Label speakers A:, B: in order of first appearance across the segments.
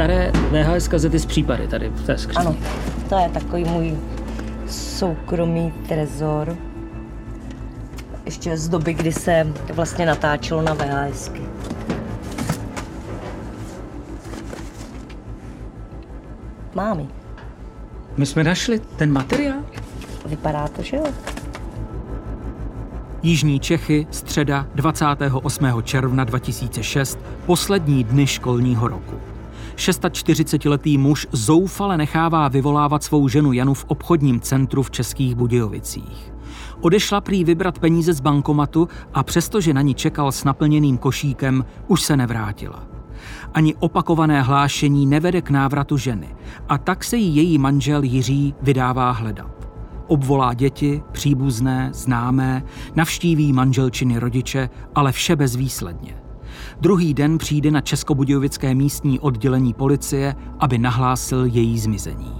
A: staré VHS kazety z případy tady v té skříni.
B: Ano, to je takový můj soukromý trezor. Ještě z doby, kdy se vlastně natáčelo na VHSky. Mámy,
A: My jsme našli ten materiál.
B: vypadá to, že jo?
C: Jižní Čechy, středa 28. června 2006, poslední dny školního roku. 46-letý muž zoufale nechává vyvolávat svou ženu Janu v obchodním centru v Českých Budějovicích. Odešla prý vybrat peníze z bankomatu a přestože na ní čekal s naplněným košíkem, už se nevrátila. Ani opakované hlášení nevede k návratu ženy a tak se jí její manžel Jiří vydává hledat. Obvolá děti, příbuzné, známé, navštíví manželčiny rodiče, ale vše bezvýsledně. Druhý den přijde na Českobudějovické místní oddělení policie, aby nahlásil její zmizení.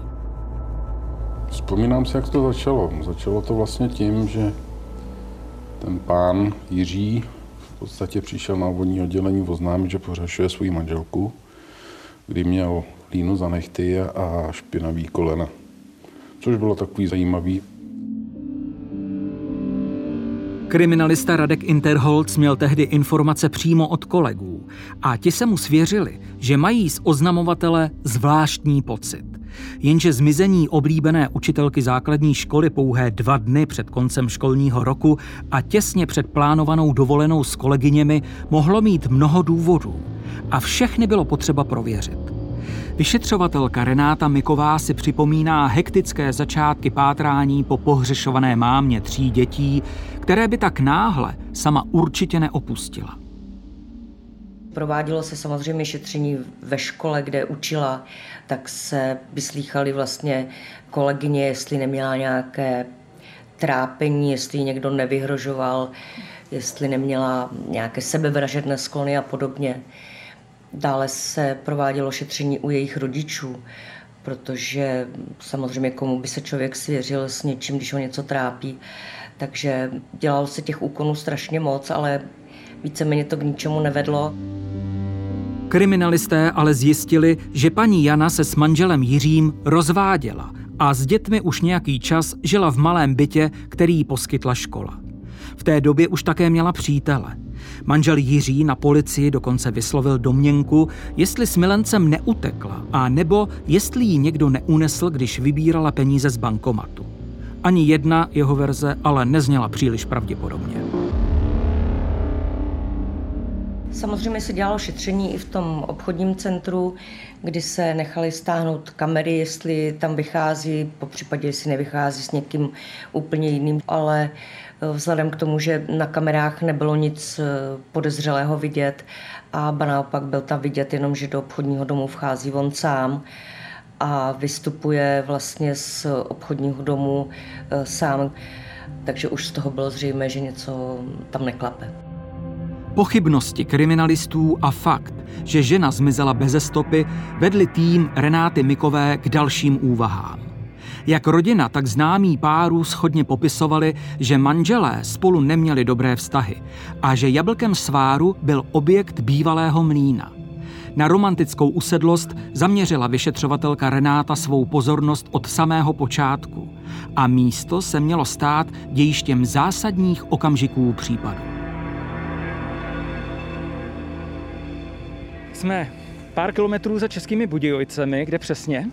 D: Vzpomínám si, jak to začalo. Začalo to vlastně tím, že ten pán Jiří v podstatě přišel na obvodní oddělení oznámit, že pořešuje svou manželku, kdy měl línu za nechty a špinavý kolena. Což bylo takový zajímavý.
C: Kriminalista Radek Interholz měl tehdy informace přímo od kolegů a ti se mu svěřili, že mají z oznamovatele zvláštní pocit. Jenže zmizení oblíbené učitelky základní školy pouhé dva dny před koncem školního roku a těsně před plánovanou dovolenou s kolegyněmi mohlo mít mnoho důvodů a všechny bylo potřeba prověřit. Vyšetřovatelka Renáta Miková si připomíná hektické začátky pátrání po pohřešované mámě tří dětí, které by tak náhle sama určitě neopustila.
B: Provádělo se samozřejmě šetření ve škole, kde učila, tak se vyslýchali vlastně kolegyně, jestli neměla nějaké trápení, jestli někdo nevyhrožoval, jestli neměla nějaké sebevražedné sklony a podobně. Dále se provádělo šetření u jejich rodičů, protože samozřejmě komu by se člověk svěřil s něčím, když ho něco trápí. Takže dělalo se těch úkonů strašně moc, ale víceméně to k ničemu nevedlo.
C: Kriminalisté ale zjistili, že paní Jana se s manželem Jiřím rozváděla a s dětmi už nějaký čas žila v malém bytě, který jí poskytla škola. V té době už také měla přítele. Manžel Jiří na policii dokonce vyslovil domněnku, jestli s milencem neutekla a nebo jestli ji někdo neunesl, když vybírala peníze z bankomatu. Ani jedna jeho verze ale nezněla příliš pravděpodobně.
B: Samozřejmě se dělalo šetření i v tom obchodním centru, kdy se nechali stáhnout kamery, jestli tam vychází, po případě jestli nevychází s někým úplně jiným, ale vzhledem k tomu, že na kamerách nebylo nic podezřelého vidět a ba naopak byl tam vidět jenom, že do obchodního domu vchází on sám a vystupuje vlastně z obchodního domu sám, takže už z toho bylo zřejmé, že něco tam neklape.
C: Pochybnosti kriminalistů a fakt, že žena zmizela beze stopy, vedli tým Renáty Mikové k dalším úvahám. Jak rodina, tak známí párů schodně popisovali, že manželé spolu neměli dobré vztahy a že jablkem sváru byl objekt bývalého mlýna. Na romantickou usedlost zaměřila vyšetřovatelka Renáta svou pozornost od samého počátku a místo se mělo stát dějištěm zásadních okamžiků případu.
A: Jsme pár kilometrů za Českými Budějovicemi, kde přesně?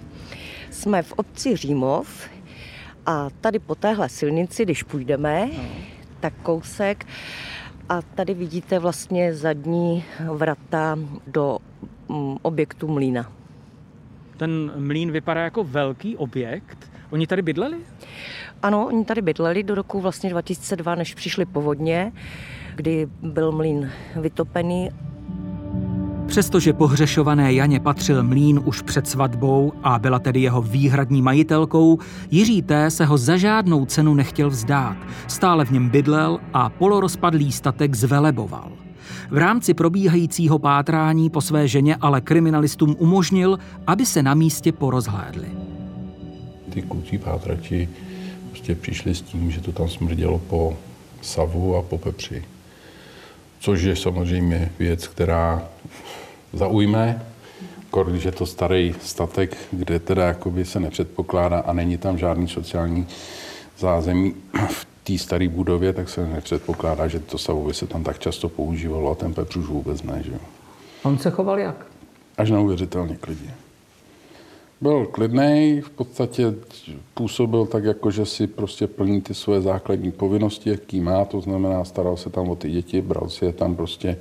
B: Jsme v obci Římov a tady po téhle silnici, když půjdeme, no. tak kousek a tady vidíte vlastně zadní vrata do mm, objektu mlína.
A: Ten mlín vypadá jako velký objekt. Oni tady bydleli?
B: Ano, oni tady bydleli do roku vlastně 2002, než přišli povodně, kdy byl mlín vytopený
C: Přestože pohřešované Janě patřil mlín už před svatbou a byla tedy jeho výhradní majitelkou, Jiří T. se ho za žádnou cenu nechtěl vzdát. Stále v něm bydlel a polorozpadlý statek zveleboval. V rámci probíhajícího pátrání po své ženě ale kriminalistům umožnil, aby se na místě porozhlédli.
D: Ty kluci pátrači prostě přišli s tím, že to tam smrdělo po savu a po pepři. Což je samozřejmě věc, která zaujme, kor, když je to starý statek, kde teda jakoby se nepředpokládá a není tam žádný sociální zázemí v té staré budově, tak se nepředpokládá, že to savo by se tam tak často používalo a ten pepř už vůbec ne. Že?
C: On se choval jak?
D: Až neuvěřitelně klidně. Byl klidný, v podstatě působil tak, jako že si prostě plní ty svoje základní povinnosti, jaký má, to znamená, staral se tam o ty děti, bral si je tam prostě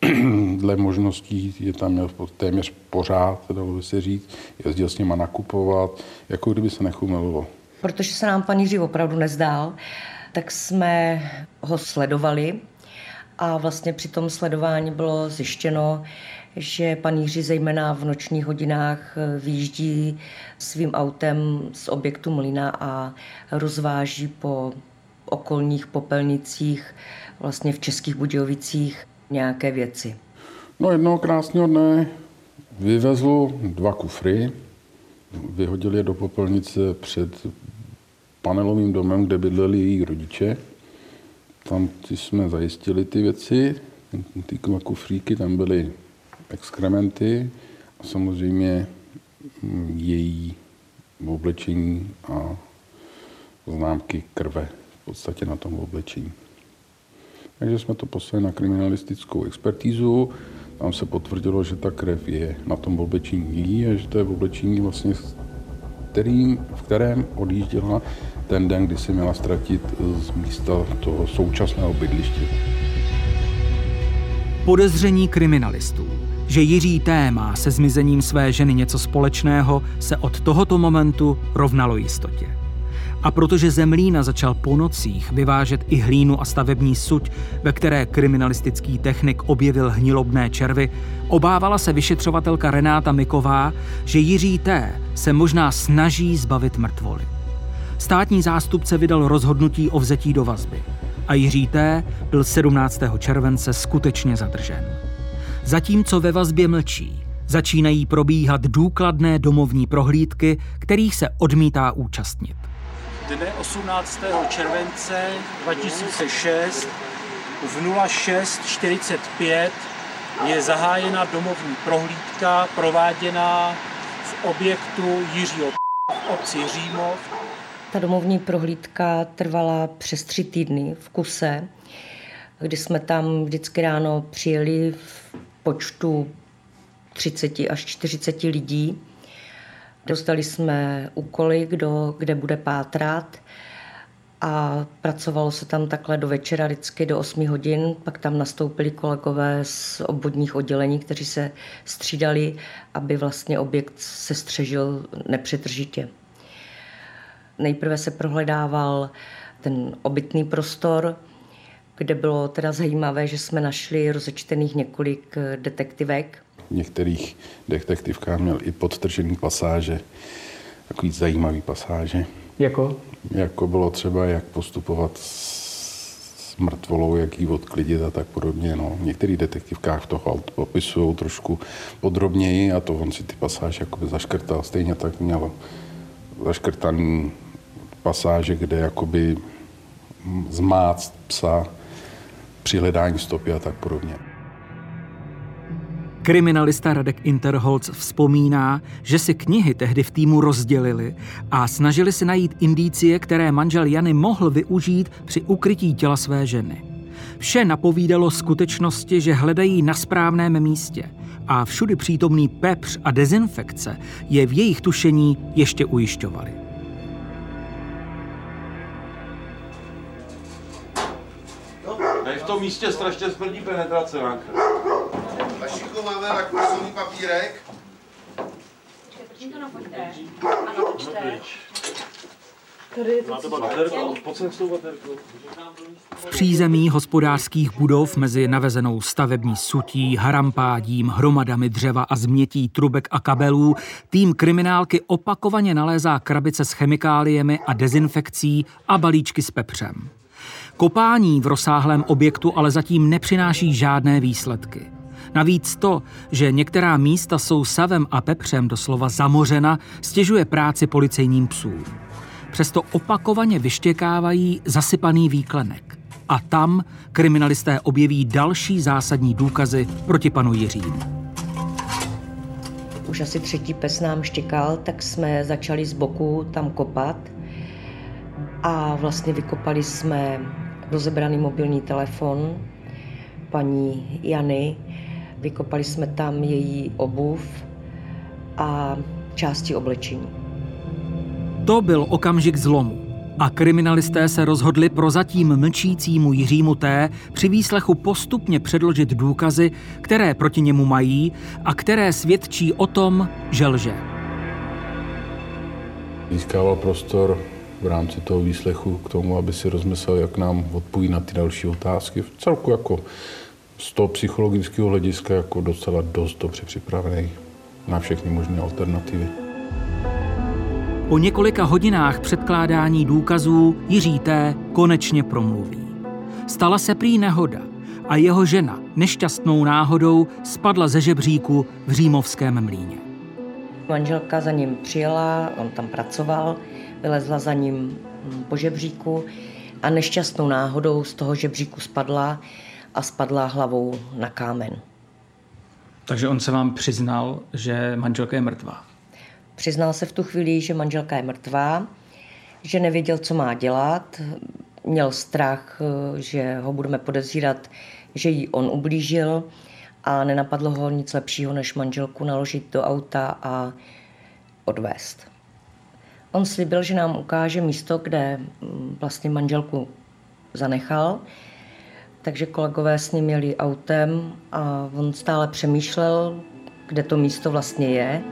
D: dle možností, je tam měl téměř pořád, dalo by se říct, jezdil s nima nakupovat, jako kdyby se nechumelo.
B: Protože se nám pan Jiří opravdu nezdál, tak jsme ho sledovali a vlastně při tom sledování bylo zjištěno, že pan Jiří zejména v nočních hodinách výjíždí svým autem z objektu mlína a rozváží po okolních popelnicích, vlastně v Českých Budějovicích, nějaké věci.
D: No jednoho krásného dne vyvezl dva kufry, vyhodil je do popelnice před panelovým domem, kde bydleli její rodiče. Tam jsme zajistili ty věci, ty kufříky, tam byly exkrementy a samozřejmě mm, její oblečení a známky krve v podstatě na tom oblečení. Takže jsme to poslali na kriminalistickou expertízu. Tam se potvrdilo, že ta krev je na tom oblečení a že to je oblečení vlastně, kterým, v kterém odjížděla ten den, kdy si měla ztratit z místa toho současného bydliště.
C: Podezření kriminalistů, že Jiří T. má se zmizením své ženy něco společného, se od tohoto momentu rovnalo jistotě. A protože Zemlína začal po nocích vyvážet i hlínu a stavební suť, ve které kriminalistický technik objevil hnilobné červy, obávala se vyšetřovatelka Renáta Miková, že Jiří T. se možná snaží zbavit mrtvoly. Státní zástupce vydal rozhodnutí o vzetí do vazby a Jiří T. byl 17. července skutečně zadržen. Zatímco ve vazbě mlčí, začínají probíhat důkladné domovní prohlídky, kterých se odmítá účastnit.
A: Dne 18. července 2006 v 06.45 je zahájena domovní prohlídka prováděná v objektu Jiřího v obci Římov
B: ta domovní prohlídka trvala přes tři týdny v kuse, kdy jsme tam vždycky ráno přijeli v počtu 30 až 40 lidí. Dostali jsme úkoly, kdo, kde bude pátrat a pracovalo se tam takhle do večera, vždycky do 8 hodin. Pak tam nastoupili kolegové z obvodních oddělení, kteří se střídali, aby vlastně objekt se střežil nepřetržitě. Nejprve se prohledával ten obytný prostor, kde bylo teda zajímavé, že jsme našli rozečtených několik detektivek.
D: V některých detektivkách měl i podtržený pasáže, takový zajímavý pasáže.
C: Jako?
D: Jako bylo třeba, jak postupovat s mrtvolou, jak ji odklidit a tak podobně. No. V některých detektivkách to popisují trošku podrobněji a to on si ty pasáže jakoby zaškrtal. Stejně tak měl zaškrtaný pasáže, kde jakoby zmáct psa při hledání stopy a tak podobně.
C: Kriminalista Radek Interholz vzpomíná, že si knihy tehdy v týmu rozdělili a snažili se najít indicie, které manžel Jany mohl využít při ukrytí těla své ženy. Vše napovídalo skutečnosti, že hledají na správném místě a všudy přítomný pepř a dezinfekce je v jejich tušení ještě ujišťovali.
E: tom místě strašně smrdí penetrace, Vánka.
F: Vašíku, máme lakmusový papírek.
C: V přízemí hospodářských budov mezi navezenou stavební sutí, harampádím, hromadami dřeva a změtí trubek a kabelů tým kriminálky opakovaně nalézá krabice s chemikáliemi a dezinfekcí a balíčky s pepřem. Kopání v rozsáhlém objektu ale zatím nepřináší žádné výsledky. Navíc to, že některá místa jsou savem a pepřem doslova zamořena, stěžuje práci policejním psům. Přesto opakovaně vyštěkávají zasypaný výklenek. A tam kriminalisté objeví další zásadní důkazy proti panu Jiřímu.
B: už asi třetí pes nám štěkal, tak jsme začali z boku tam kopat a vlastně vykopali jsme rozebraný mobilní telefon paní Jany, vykopali jsme tam její obuv a části oblečení.
C: To byl okamžik zlomu a kriminalisté se rozhodli prozatím mlčícímu Jiřímu T. při výslechu postupně předložit důkazy, které proti němu mají a které svědčí o tom, že lže.
D: Získával prostor v rámci toho výslechu k tomu, aby si rozmyslel, jak nám odpoví na ty další otázky. V celku jako z toho psychologického hlediska jako docela dost dobře připravený na všechny možné alternativy.
C: Po několika hodinách předkládání důkazů Jiří T. konečně promluví. Stala se prý nehoda a jeho žena nešťastnou náhodou spadla ze žebříku v Římovském mlíně.
B: Manželka za ním přijela, on tam pracoval, vylezla za ním po žebříku a nešťastnou náhodou z toho žebříku spadla a spadla hlavou na kámen.
A: Takže on se vám přiznal, že manželka je mrtvá.
B: Přiznal se v tu chvíli, že manželka je mrtvá, že nevěděl, co má dělat, měl strach, že ho budeme podezírat, že jí on ublížil a nenapadlo ho nic lepšího, než manželku naložit do auta a odvést. On slíbil, že nám ukáže místo, kde vlastně manželku zanechal, takže kolegové s ním jeli autem a on stále přemýšlel, kde to místo vlastně je.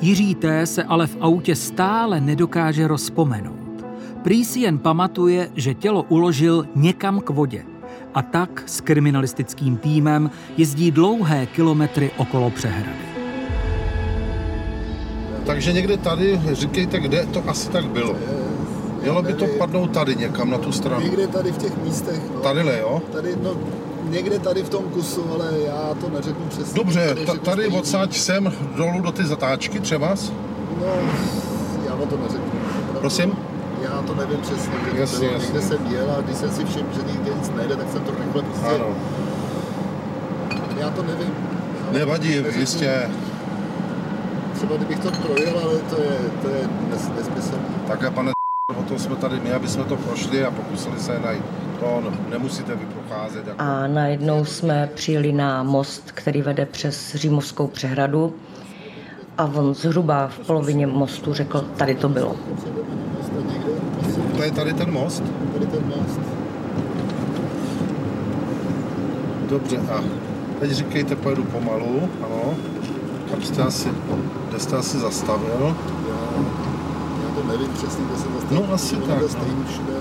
C: Jiří T. se ale v autě stále nedokáže rozpomenout. Prý si jen pamatuje, že tělo uložil někam k vodě a tak s kriminalistickým týmem jezdí dlouhé kilometry okolo přehrady.
F: Takže někde tady, říkejte, kde to asi tak bylo. Mělo by to padnout tady někam na tu stranu.
G: Někde tady v těch místech. No.
F: Tadyhle, jo?
G: Tady, no, někde tady v tom kusu, ale já to neřeknu přesně.
F: Dobře,
G: tady,
F: ta, tady odsáď sem dolů do ty zatáčky třeba?
G: No, já vám to neřeknu. Opravdu,
F: Prosím?
G: Já to nevím přesně, kde
F: Jasně,
G: to bylo.
F: jasně.
G: Někde jsem jel a když jsem si všiml, že nikde nic nejde, tak jsem to rychle prostě...
F: Ano.
G: Já to nevím. Já
F: Nevadí,
G: neřeknu.
F: jistě.
G: Třeba kdybych to projel, ale to je, to je nes, nesmysl.
F: Také, pane, to jsme tady my, aby jsme to prošli a pokusili se najít. To no, nemusíte vy procházet. Jako...
B: A najednou jsme přijeli na most, který vede přes Římovskou přehradu a on zhruba v polovině mostu řekl, tady to bylo.
F: To je tady ten most?
G: tady ten most.
F: Dobře, a teď říkejte, pojedu pomalu, ano. Kam jste asi, kde jste asi zastavil?
G: To nevím přesně, kde se zastavil.
F: No, asi tak,
G: to
F: no.
G: stejný všude,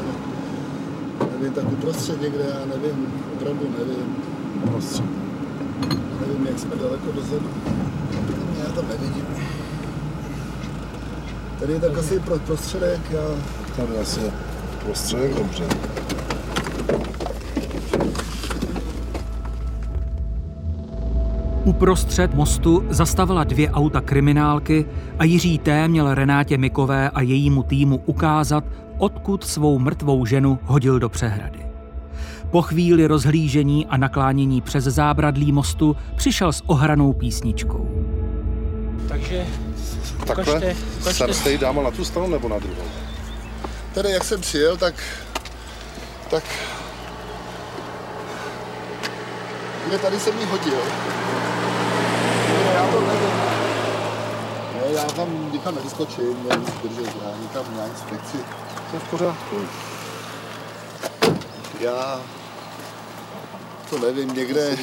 G: nevím, tak uprostřed někde, já nevím, opravdu nevím.
F: Prostě.
G: Nevím, jak jsme daleko dozadu. Já to nevidím. Tady je tak asi pro, prostředek, já
F: Tady asi je prostředek, dobře.
C: Uprostřed mostu zastavila dvě auta kriminálky a Jiří T. měl Renátě Mikové a jejímu týmu ukázat, odkud svou mrtvou ženu hodil do přehrady. Po chvíli rozhlížení a naklánění přes zábradlí mostu přišel s ohranou písničkou.
A: Takže
F: Takhle?
A: Ukažte, ukažte.
F: Sem jste jí dámal na tu stranu nebo na druhou?
G: tady, jak jsem přijel, tak, tak kde tady jsem ji hodil. Já to nevím. Ne, já tam nikam nevyskočím, já nic držet, já nikam na inspekci.
F: To je v pořádku.
G: Já to nevím, někde,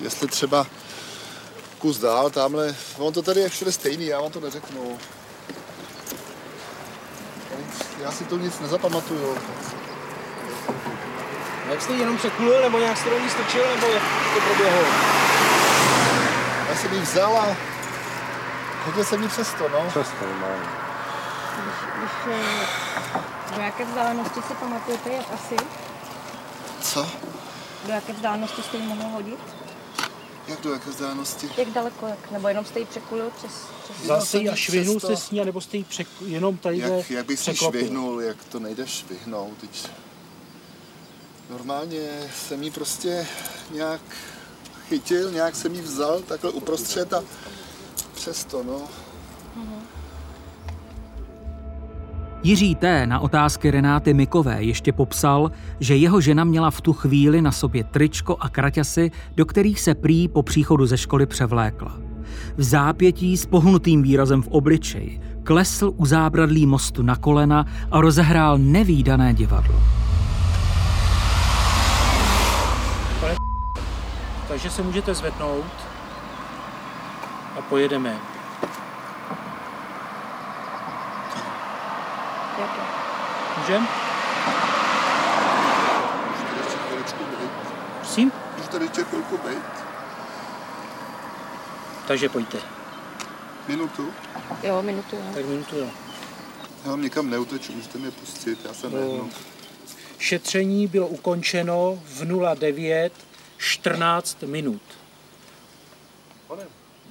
G: jestli třeba kus dál, tamhle, on to tady je všude stejný, já vám to neřeknu. Já si to nic nezapamatuju.
H: Jak jste jenom překulil, nebo nějak jste do ní strčil, nebo jak to proběhlo?
G: Já jsem ji vzal a hodil jsem ji přes to, no.
F: Přesto, normálně.
I: Když, eh, do jaké vzdálenosti si pamatujete, jak asi?
G: Co?
I: Do jaké vzdálenosti jste ji mohl hodit?
G: Jak do jaké vzdálenosti?
I: Jak daleko, jak? Nebo jenom jste ji překulil přes... přes...
H: Zase ji švihnul jste s ní, nebo jste ji přek... jenom tady
G: Jak, jak bych si
H: překlopil?
G: švihnul, jak to nejde švihnout. Teď normálně jsem jí prostě nějak chytil, nějak jsem ji vzal takhle uprostřed a přesto, no.
C: Jiří T. na otázky Renáty Mikové ještě popsal, že jeho žena měla v tu chvíli na sobě tričko a kraťasy, do kterých se prý po příchodu ze školy převlékla. V zápětí s pohnutým výrazem v obličeji klesl u zábradlí mostu na kolena a rozehrál nevýdané divadlo.
J: Takže se můžete zvednout a pojedeme. Můžem?
G: Můžu tady ještě chviličku být.
J: Prosím?
G: Můžu tady ještě chvilku být.
J: Takže pojďte.
G: Minutu.
I: Jo, minutu, jo.
J: Tak minutu, jo.
G: Já vám někam neuteču, můžete mě pustit, já se
J: No. Šetření bylo ukončeno v 09 14 minut.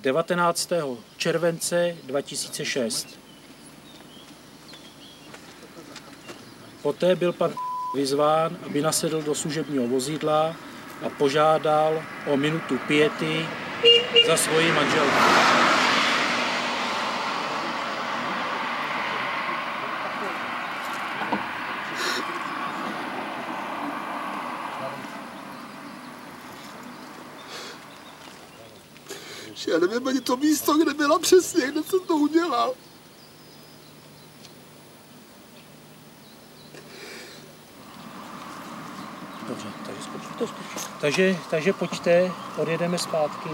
J: 19. července 2006. Poté byl pan vyzván, aby nasedl do služebního vozidla a požádal o minutu pěty za svoji manželku.
G: Ani to místo, kde byla přesně, kde jsem to udělal.
J: Dobře, takže skočí to. Takže, takže pojďte, odjedeme zpátky.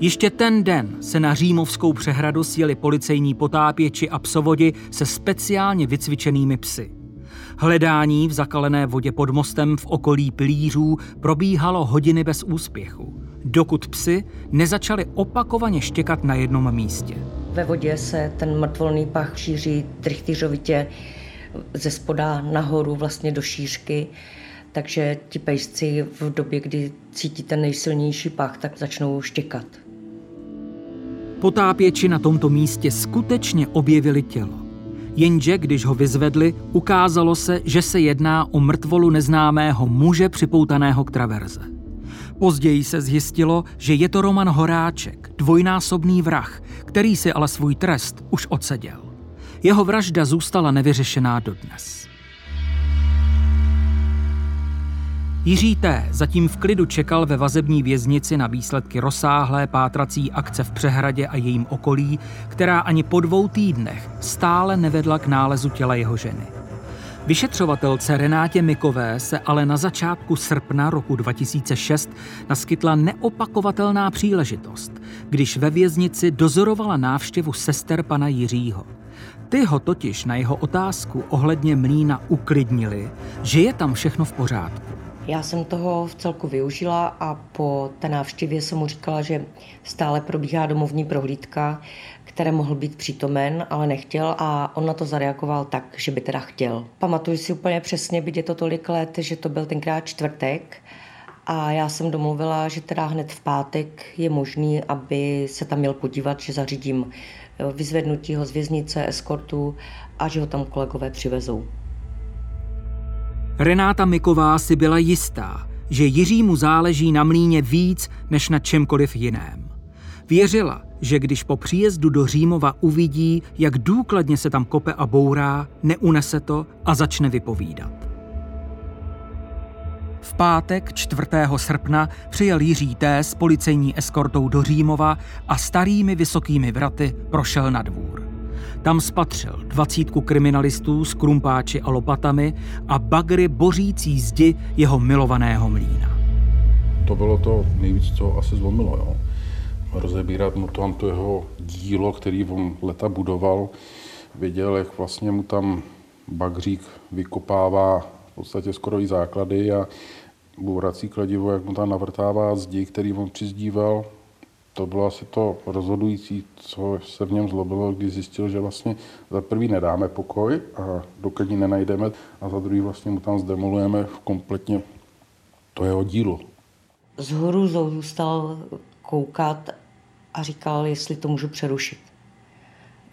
C: Ještě ten den se na Římovskou přehradu sjeli policejní potápěči a psovodi se speciálně vycvičenými psy. Hledání v zakalené vodě pod mostem v okolí pilířů probíhalo hodiny bez úspěchu, dokud psy nezačaly opakovaně štěkat na jednom místě.
B: Ve vodě se ten mrtvolný pach šíří trichtyřovitě ze spoda nahoru vlastně do šířky, takže ti pejsci v době, kdy cítí ten nejsilnější pach, tak začnou štěkat.
C: Potápěči na tomto místě skutečně objevili tělo. Jenže když ho vyzvedli, ukázalo se, že se jedná o mrtvolu neznámého muže připoutaného k traverze. Později se zjistilo, že je to Roman Horáček, dvojnásobný vrah, který si ale svůj trest už odseděl. Jeho vražda zůstala nevyřešená dodnes. Jiří T. zatím v klidu čekal ve vazební věznici na výsledky rozsáhlé pátrací akce v Přehradě a jejím okolí, která ani po dvou týdnech stále nevedla k nálezu těla jeho ženy. Vyšetřovatelce Renátě Mikové se ale na začátku srpna roku 2006 naskytla neopakovatelná příležitost, když ve věznici dozorovala návštěvu sester pana Jiřího. Ty ho totiž na jeho otázku ohledně mlína uklidnili, že je tam všechno v pořádku.
B: Já jsem toho v celku využila a po té návštěvě jsem mu říkala, že stále probíhá domovní prohlídka, které mohl být přítomen, ale nechtěl a on na to zareagoval tak, že by teda chtěl. Pamatuju si úplně přesně, byť je to tolik let, že to byl tenkrát čtvrtek a já jsem domluvila, že teda hned v pátek je možný, aby se tam měl podívat, že zařídím vyzvednutí ho z věznice, eskortu a že ho tam kolegové přivezou.
C: Renáta Miková si byla jistá, že Jiřímu záleží na mlíně víc než na čemkoliv jiném. Věřila, že když po příjezdu do Římova uvidí, jak důkladně se tam kope a bourá, neunese to a začne vypovídat. V pátek 4. srpna přijel Jiří T. s policejní eskortou do Římova a starými vysokými vraty prošel na dvůr. Tam spatřil dvacítku kriminalistů s krumpáči a lopatami a bagry bořící zdi jeho milovaného mlína.
D: To bylo to nejvíc, co asi zlomilo. Jo. Rozebírat mu tam to jeho dílo, který on leta budoval, viděl, jak vlastně mu tam bagřík vykopává v podstatě skoro i základy a bourací kladivo, jak mu tam navrtává zdi, který on přizdíval, to bylo asi to rozhodující, co se v něm zlobilo, když zjistil, že vlastně za prvý nedáme pokoj a dokud ji nenajdeme a za druhý vlastně mu tam zdemolujeme kompletně to jeho dílo.
B: Z hrůzou zůstal koukat a říkal, jestli to můžu přerušit.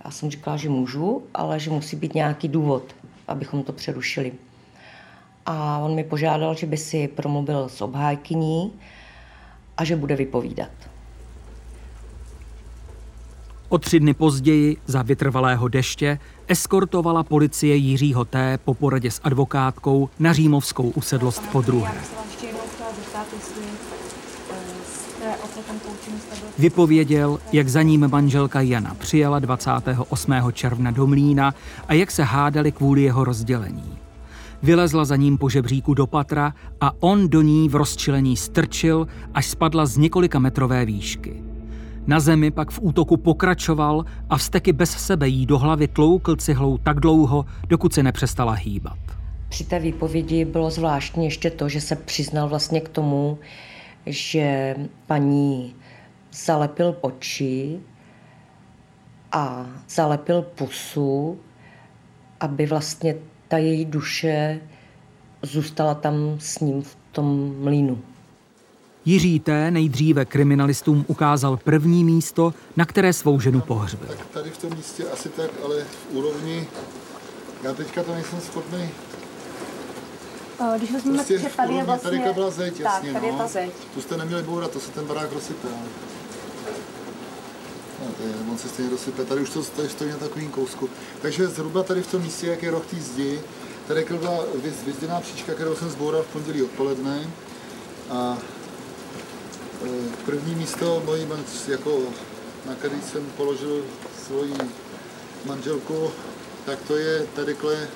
B: Já jsem říkala, že můžu, ale že musí být nějaký důvod, abychom to přerušili. a on mi požádal, že by si promluvil s obhájkyní a že bude vypovídat.
C: O tři dny později, za vytrvalého deště, eskortovala policie Jiřího T. po poradě s advokátkou na římovskou usedlost po druhé. Vypověděl, jak za ním manželka Jana přijela 28. června do Mlína a jak se hádali kvůli jeho rozdělení. Vylezla za ním po žebříku do patra a on do ní v rozčilení strčil, až spadla z několika metrové výšky. Na zemi pak v útoku pokračoval a vsteky bez sebe jí do hlavy tloukl cihlou tak dlouho, dokud se nepřestala hýbat.
B: Při té výpovědi bylo zvláštní ještě to, že se přiznal vlastně k tomu, že paní zalepil oči a zalepil pusu, aby vlastně ta její duše zůstala tam s ním v tom mlínu.
C: Jiří T. nejdříve kriminalistům ukázal první místo, na které svou ženu pohřbil.
G: Tak tady v tom místě asi tak, ale v úrovni, já teďka to nejsem schopný.
I: Když vezmeme, prostě že tady je vlastně...
G: Tady byla zeď, jasně,
I: tak, tady
G: no.
I: je ta zeď.
G: Tu jste neměli bourat, to se ten barák rozsype. No, je, on se stejně rozsype. Tady už to stojí, stojí na takovým kousku. Takže zhruba tady v tom místě, jak je roh té zdi, tady byla vyzděná příčka, kterou jsem zboural v pondělí odpoledne. A první místo mojí jako na který jsem položil svoji manželku, tak to je tadyhle,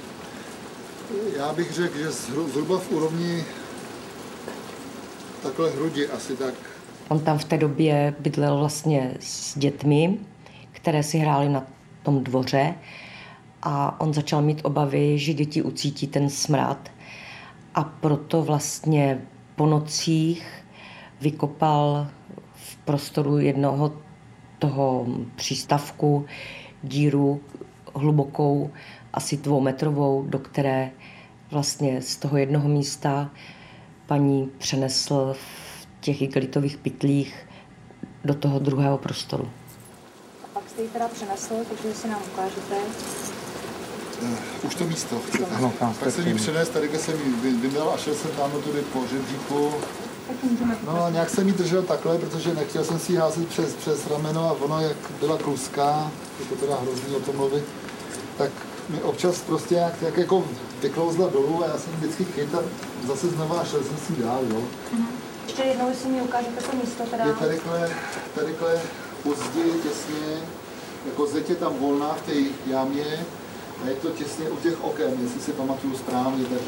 G: já bych řekl, že zhruba v úrovni takhle hrudi asi tak.
B: On tam v té době bydlel vlastně s dětmi, které si hrály na tom dvoře a on začal mít obavy, že děti ucítí ten smrad a proto vlastně po nocích vykopal v prostoru jednoho toho přístavku díru hlubokou, asi dvoumetrovou, do které vlastně z toho jednoho místa paní přenesl v těch igelitových pytlích do toho druhého prostoru.
I: A pak jste ji teda přenesl, takže si nám ukážete.
G: Uh, už to místo. Ano, tam tak jsem ji přenes, tady jsem ji vymil a šel jsem tam tudy po žebříku. No a nějak jsem ji držel takhle, protože nechtěl jsem si ji házet přes, přes rameno a ono, jak byla kluská, je to teda hrozný o tom mluvit, tak mi občas prostě jak, jak jako vyklouzla dolů a já jsem vždycky chyt a zase znova šel jsem si dál, jo.
I: Uh-huh. Ještě jednou si mi ukážete to místo teda.
G: Je tadyhle, tadyhle u zdi těsně, jako zeď je tam volná v té jámě a je to těsně u těch oken, jestli si pamatuju správně, tak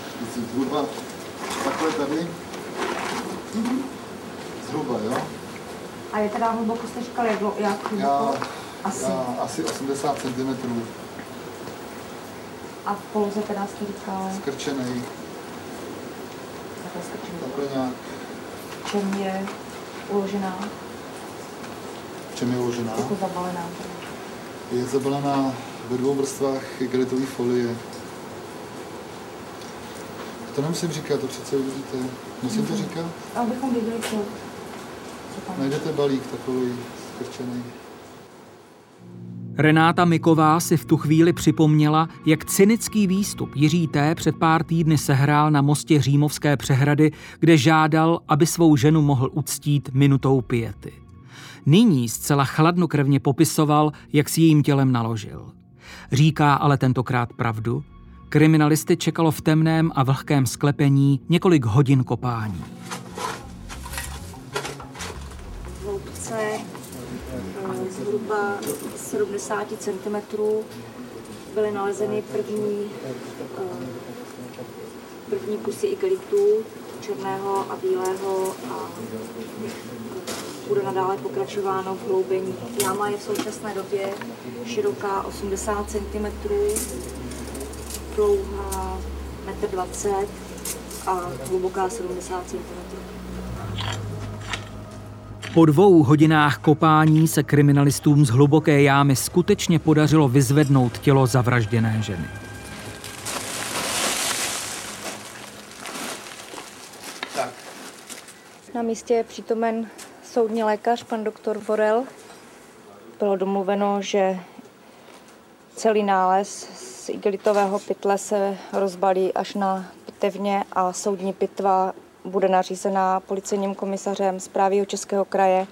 G: zhruba takhle tady. Mm-hmm. Zhruba, jo.
I: A je teda hluboko, jste říkal, jak, jak hluboko?
G: Já,
I: asi.
G: já asi 80 cm.
I: A v poloze teda jste říkal?
G: Skrčený.
I: Takhle skrčený.
G: Takhle nějak.
I: Čem je uložená?
G: Čem je uložená?
I: Jako zabalená.
G: Je zabalená ve dvou vrstvách igelitové folie. To nemusím říkat, to přece uvidíte. Musím to říkat?
I: Abychom věděli, co, co tam
G: Najdete balík takový skrčený.
C: Renáta Miková si v tu chvíli připomněla, jak cynický výstup Jiří T. před pár týdny sehrál na mostě Římovské přehrady, kde žádal, aby svou ženu mohl uctít minutou piety. Nyní zcela chladnokrevně popisoval, jak s jejím tělem naložil. Říká ale tentokrát pravdu. Kriminalisty čekalo v temném a vlhkém sklepení několik hodin kopání.
I: hloubce eh, zhruba 70 cm byly nalezeny první, eh, první kusy igelitů, černého a bílého a bude nadále pokračováno v hloubení. Jáma je v současné době široká 80 cm, dlouhá 1,20 m a hluboká 70 cm.
C: Po dvou hodinách kopání se kriminalistům z hluboké jámy skutečně podařilo vyzvednout tělo zavražděné ženy.
I: Na místě je přítomen soudní lékař, pan doktor Vorel. Bylo domluveno, že celý nález z igelitového pytle se rozbalí až na pitevně a soudní pitva bude nařízená policejním komisařem zprávy Českého kraje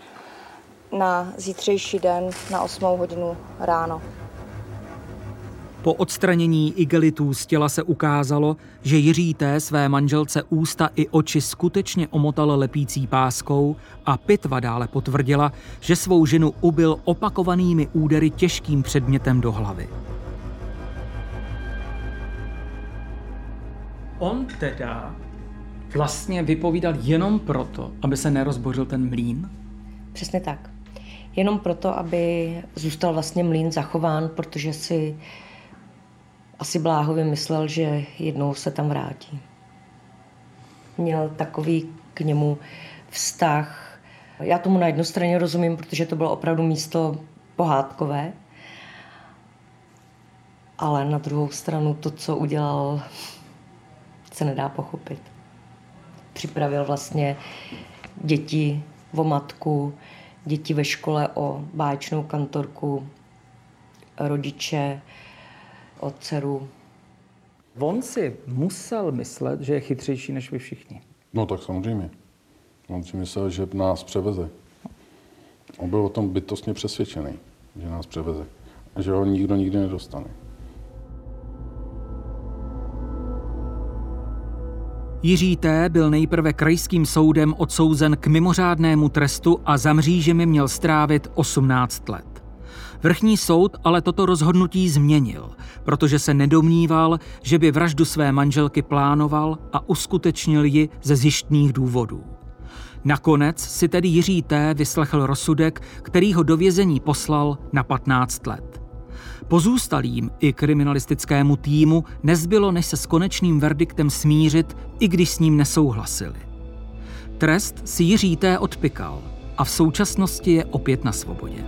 I: na zítřejší den na 8 hodinu ráno.
C: Po odstranění igelitů z těla se ukázalo, že Jiří T. své manželce ústa i oči skutečně omotal lepící páskou a pitva dále potvrdila, že svou ženu ubil opakovanými údery těžkým předmětem do hlavy.
A: On teda vlastně vypovídal jenom proto, aby se nerozbořil ten mlín?
B: Přesně tak. Jenom proto, aby zůstal vlastně mlín zachován, protože si asi bláhově myslel, že jednou se tam vrátí. Měl takový k němu vztah. Já tomu na jednu straně rozumím, protože to bylo opravdu místo pohádkové, ale na druhou stranu to, co udělal, se nedá pochopit. Připravil vlastně děti o matku, děti ve škole o báječnou kantorku, rodiče o dceru.
A: On si musel myslet, že je chytřejší než vy všichni.
D: No tak samozřejmě. On si myslel, že nás převeze. On byl o tom bytostně přesvědčený, že nás převeze. A že ho nikdo nikdy nedostane.
C: Jiří T. byl nejprve krajským soudem odsouzen k mimořádnému trestu a za mřížemi měl strávit 18 let. Vrchní soud ale toto rozhodnutí změnil, protože se nedomníval, že by vraždu své manželky plánoval a uskutečnil ji ze zjištných důvodů. Nakonec si tedy Jiří T. vyslechl rozsudek, který ho do vězení poslal na 15 let. Pozůstalým i kriminalistickému týmu nezbylo, než se s konečným verdiktem smířit, i když s ním nesouhlasili. Trest si Jiří T. odpikal a v současnosti je opět na svobodě.